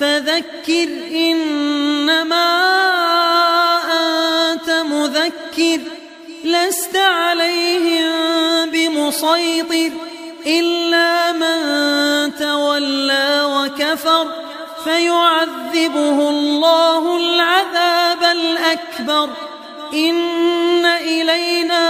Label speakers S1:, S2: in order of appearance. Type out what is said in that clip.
S1: فذكر إنما أنت مذكر لست عليهم بمسيطر إلا من تولى وكفر فيعذبه الله العذاب الأكبر إن إلينا